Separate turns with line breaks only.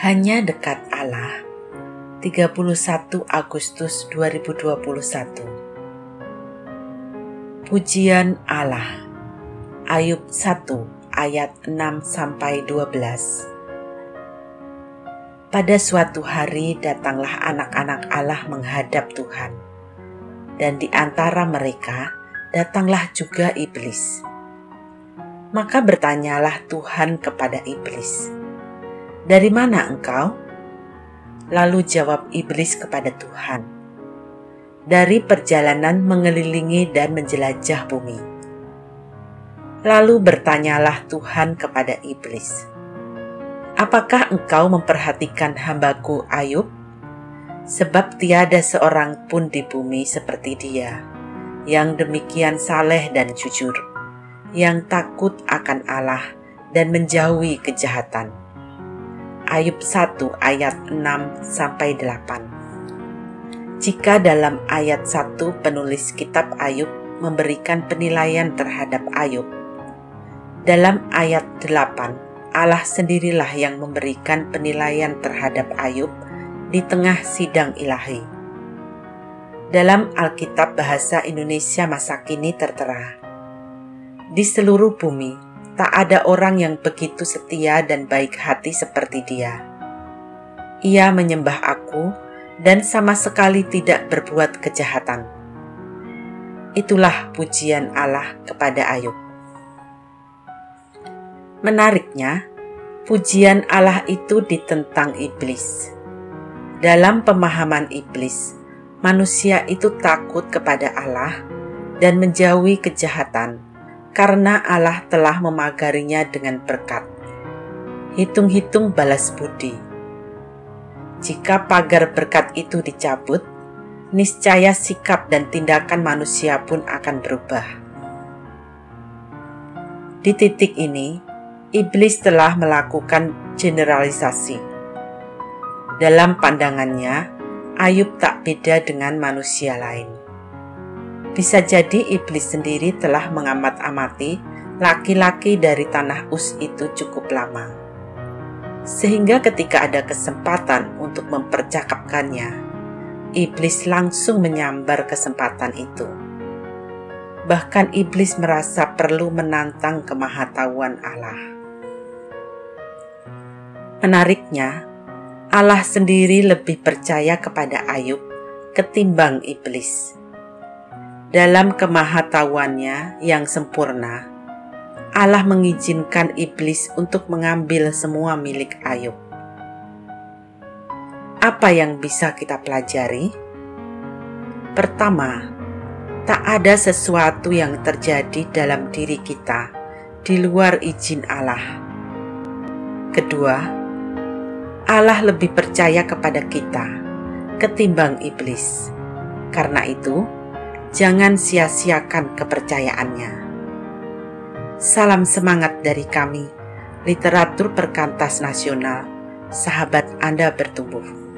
Hanya dekat Allah. 31 Agustus 2021 Pujian Allah. Ayub 1 ayat 6 sampai 12 Pada suatu hari datanglah anak-anak Allah menghadap Tuhan. Dan di antara mereka datanglah juga iblis. Maka bertanyalah Tuhan kepada iblis, dari mana engkau? Lalu jawab iblis kepada Tuhan, Dari perjalanan mengelilingi dan menjelajah bumi. Lalu bertanyalah Tuhan kepada iblis, Apakah engkau memperhatikan hambaku Ayub? Sebab tiada seorang pun di bumi seperti dia, yang demikian saleh dan jujur, yang takut akan Allah dan menjauhi kejahatan Ayub 1 ayat 6 sampai 8. Jika dalam ayat 1 penulis kitab Ayub memberikan penilaian terhadap Ayub, dalam ayat 8 Allah sendirilah yang memberikan penilaian terhadap Ayub di tengah sidang ilahi. Dalam Alkitab Bahasa Indonesia masa kini tertera, di seluruh bumi Tak ada orang yang begitu setia dan baik hati seperti dia. Ia menyembah aku dan sama sekali tidak berbuat kejahatan. Itulah pujian Allah kepada Ayub. Menariknya, pujian Allah itu ditentang iblis. Dalam pemahaman iblis, manusia itu takut kepada Allah dan menjauhi kejahatan karena Allah telah memagarinya dengan berkat. Hitung-hitung balas budi. Jika pagar berkat itu dicabut, niscaya sikap dan tindakan manusia pun akan berubah. Di titik ini, iblis telah melakukan generalisasi. Dalam pandangannya, Ayub tak beda dengan manusia lain. Bisa jadi iblis sendiri telah mengamat-amati laki-laki dari tanah Us itu cukup lama. Sehingga ketika ada kesempatan untuk mempercakapkannya, iblis langsung menyambar kesempatan itu. Bahkan iblis merasa perlu menantang kemahatauan Allah. Menariknya, Allah sendiri lebih percaya kepada Ayub ketimbang iblis dalam kemahatauannya yang sempurna, Allah mengizinkan iblis untuk mengambil semua milik Ayub. Apa yang bisa kita pelajari? Pertama, tak ada sesuatu yang terjadi dalam diri kita di luar izin Allah. Kedua, Allah lebih percaya kepada kita ketimbang iblis. Karena itu, jangan sia-siakan kepercayaannya. Salam semangat dari kami, literatur perkantas nasional, sahabat Anda bertumbuh.